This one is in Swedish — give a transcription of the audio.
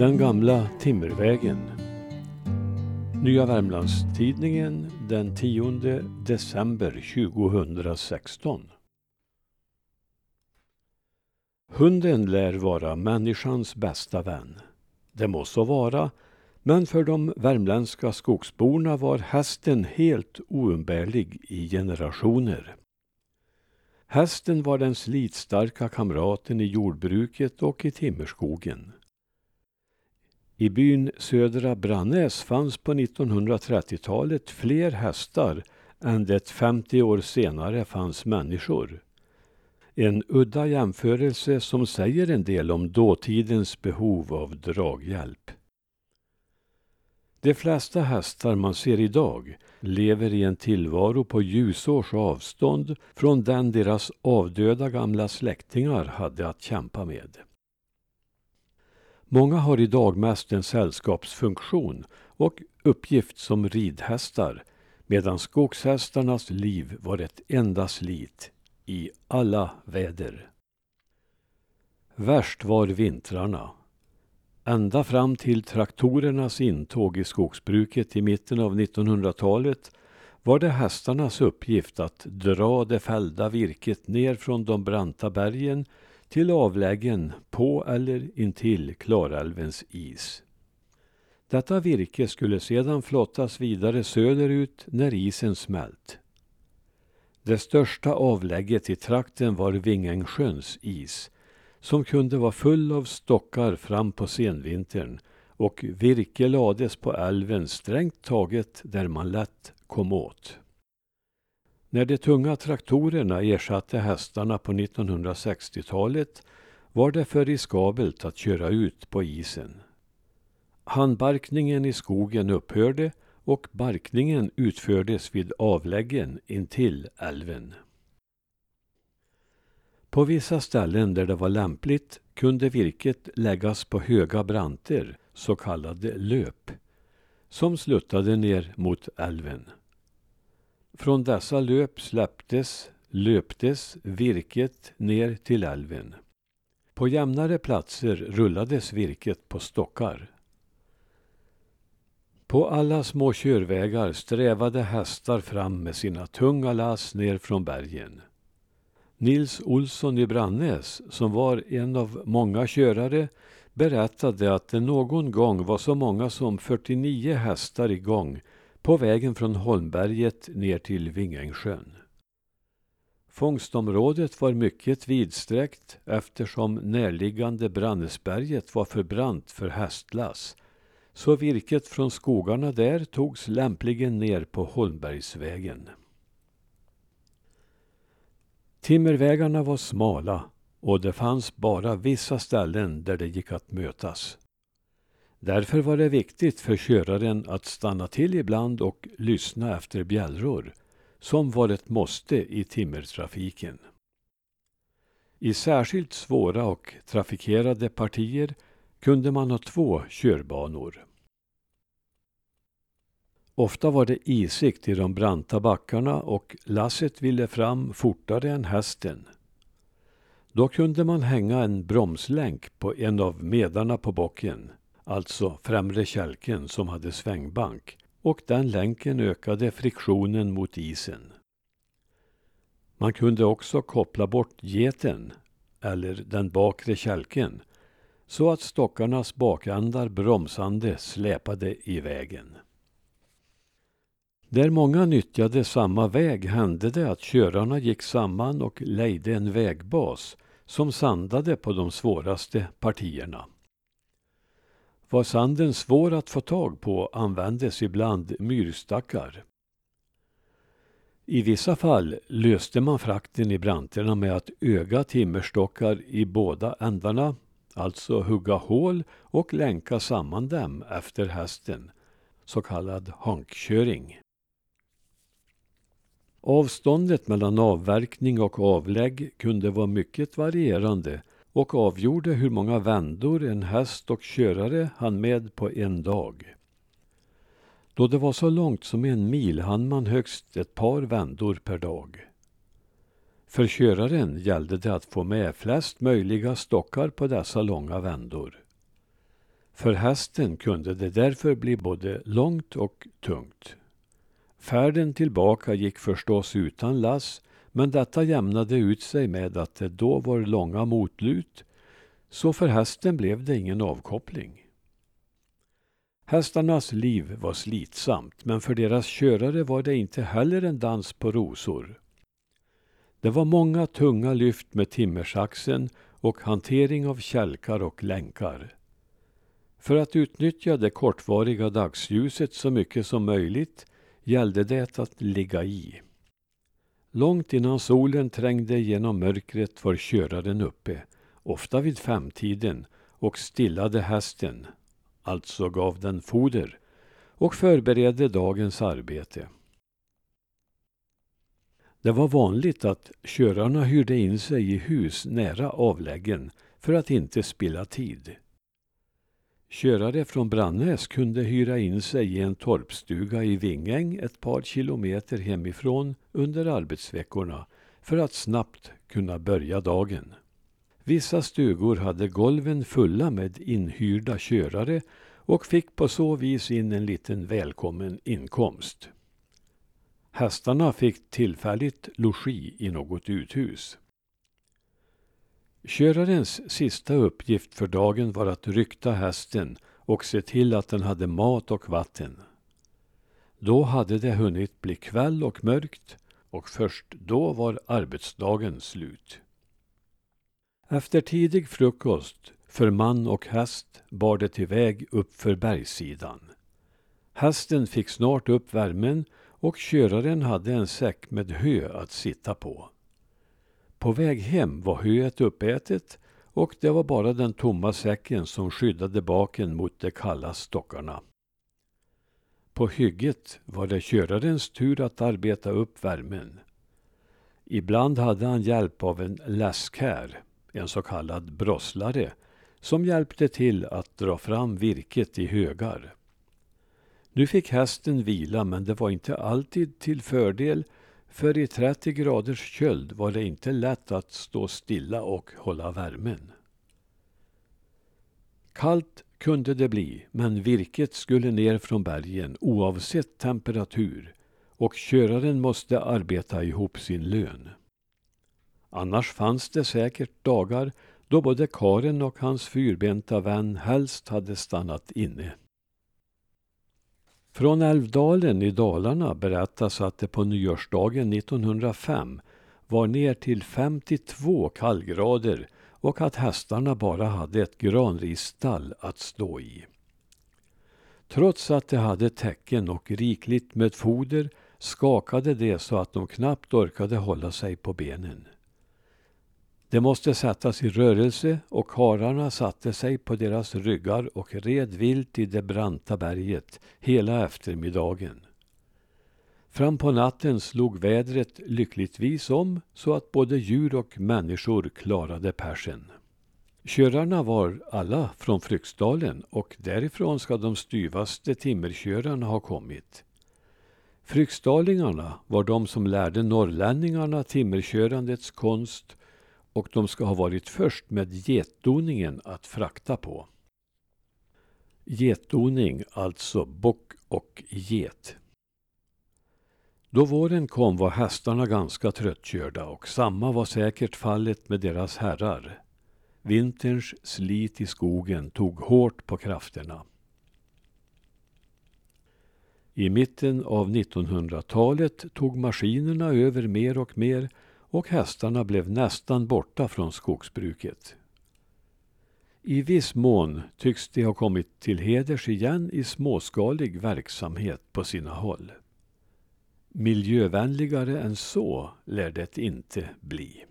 Den gamla timmervägen. Nya Värmlandstidningen den 10 december 2016. Hunden lär vara människans bästa vän. Det må så vara, men för de värmländska skogsborna var hästen helt oumbärlig i generationer. Hästen var den slitstarka kamraten i jordbruket och i timmerskogen. I byn Södra Brannäs fanns på 1930-talet fler hästar än det 50 år senare fanns människor. En udda jämförelse som säger en del om dåtidens behov av draghjälp. De flesta hästar man ser idag lever i en tillvaro på ljusårs avstånd från den deras avdöda gamla släktingar hade att kämpa med. Många har idag mest en sällskapsfunktion och uppgift som ridhästar medan skogshästarnas liv var ett enda slit i alla väder. Värst var vintrarna. Ända fram till traktorernas intåg i skogsbruket i mitten av 1900-talet var det hästarnas uppgift att dra det fällda virket ner från de branta bergen till avläggen på eller intill Klarälvens is. Detta virke skulle sedan flottas vidare söderut när isen smält. Det största avlägget i trakten var Vingängsjöns is som kunde vara full av stockar fram på senvintern och virke lades på älven strängt taget där man lätt kom åt. När de tunga traktorerna ersatte hästarna på 1960-talet var det för riskabelt att köra ut på isen. Handbarkningen i skogen upphörde och barkningen utfördes vid avläggen intill älven. På vissa ställen där det var lämpligt kunde virket läggas på höga branter, så kallade löp, som sluttade ner mot älven. Från dessa löp släpptes, löptes virket ner till älven. På jämnare platser rullades virket på stockar. På alla små körvägar strävade hästar fram med sina tunga lass ner från bergen. Nils Olsson i Brannäs, som var en av många körare, berättade att det någon gång var så många som 49 hästar igång på vägen från Holmberget ner till Vingängsjön. Fångstområdet var mycket vidsträckt eftersom närliggande Brannäsberget var för brant för hästlass så virket från skogarna där togs lämpligen ner på Holmbergsvägen. Timmervägarna var smala och det fanns bara vissa ställen där det gick att mötas. Därför var det viktigt för köraren att stanna till ibland och lyssna efter bjällror, som var ett måste i timmertrafiken. I särskilt svåra och trafikerade partier kunde man ha två körbanor. Ofta var det isigt i de branta backarna och lasset ville fram fortare än hästen. Då kunde man hänga en bromslänk på en av medarna på bocken, alltså främre kälken som hade svängbank, och den länken ökade friktionen mot isen. Man kunde också koppla bort geten, eller den bakre kälken, så att stockarnas bakändar bromsande släpade i vägen. Där många nyttjade samma väg hände det att körarna gick samman och lejde en vägbas som sandade på de svåraste partierna. Var sanden svår att få tag på användes ibland myrstackar. I vissa fall löste man frakten i branterna med att öga timmerstockar i båda ändarna, alltså hugga hål och länka samman dem efter hästen, så kallad hankköring. Avståndet mellan avverkning och avlägg kunde vara mycket varierande och avgjorde hur många vändor en häst och körare hann med på en dag. Då det var så långt som en mil hann man högst ett par vändor per dag. För köraren gällde det att få med flest möjliga stockar på dessa långa vändor. För hästen kunde det därför bli både långt och tungt. Färden tillbaka gick förstås utan lass, men detta jämnade ut sig med att det då var långa motlut, så för hästen blev det ingen avkoppling. Hästarnas liv var slitsamt, men för deras körare var det inte heller en dans på rosor. Det var många tunga lyft med timmersaxen och hantering av kälkar och länkar. För att utnyttja det kortvariga dagsljuset så mycket som möjligt gällde det att ligga i. Långt innan solen trängde genom mörkret var köraren uppe, ofta vid femtiden, och stillade hästen, alltså gav den foder, och förberedde dagens arbete. Det var vanligt att körarna hyrde in sig i hus nära avläggen för att inte spilla tid. Körare från Brannäs kunde hyra in sig i en torpstuga i Vingäng ett par kilometer hemifrån under arbetsveckorna för att snabbt kunna börja dagen. Vissa stugor hade golven fulla med inhyrda körare och fick på så vis in en liten välkommen inkomst. Hästarna fick tillfälligt logi i något uthus. Körarens sista uppgift för dagen var att rykta hästen och se till att den hade mat och vatten. Då hade det hunnit bli kväll och mörkt och först då var arbetsdagen slut. Efter tidig frukost för man och häst bar det iväg uppför bergssidan. Hästen fick snart upp värmen och köraren hade en säck med hö att sitta på. På väg hem var höet uppätet och det var bara den tomma säcken som skyddade baken mot de kalla stockarna. På hygget var det körarens tur att arbeta upp värmen. Ibland hade han hjälp av en läskär, en så kallad brosslare, som hjälpte till att dra fram virket i högar. Nu fick hästen vila men det var inte alltid till fördel för i 30 graders köld var det inte lätt att stå stilla och hålla värmen. Kallt kunde det bli, men virket skulle ner från bergen oavsett temperatur och köraren måste arbeta ihop sin lön. Annars fanns det säkert dagar då både karen och hans fyrbenta vän helst hade stannat inne. Från Älvdalen i Dalarna berättas att det på nyårsdagen 1905 var ner till 52 kallgrader och att hästarna bara hade ett granrisstall att stå i. Trots att de hade täcken och rikligt med foder skakade de så att de knappt orkade hålla sig på benen. De måste sättas i rörelse och karlarna satte sig på deras ryggar och red vilt i det branta berget hela eftermiddagen. Fram på natten slog vädret lyckligtvis om så att både djur och människor klarade persen. Körarna var alla från Fryksdalen och därifrån ska de styvaste timmerkörarna ha kommit. Fryksdalingarna var de som lärde norrlänningarna timmerkörandets konst och de ska ha varit först med getdoningen att frakta på. Getdoning, alltså bock och get. Då våren kom var hästarna ganska tröttkörda och samma var säkert fallet med deras herrar. Vinterns slit i skogen tog hårt på krafterna. I mitten av 1900-talet tog maskinerna över mer och mer och hästarna blev nästan borta från skogsbruket. I viss mån tycks de ha kommit till heders igen i småskalig verksamhet på sina håll. Miljövänligare än så lär det inte bli.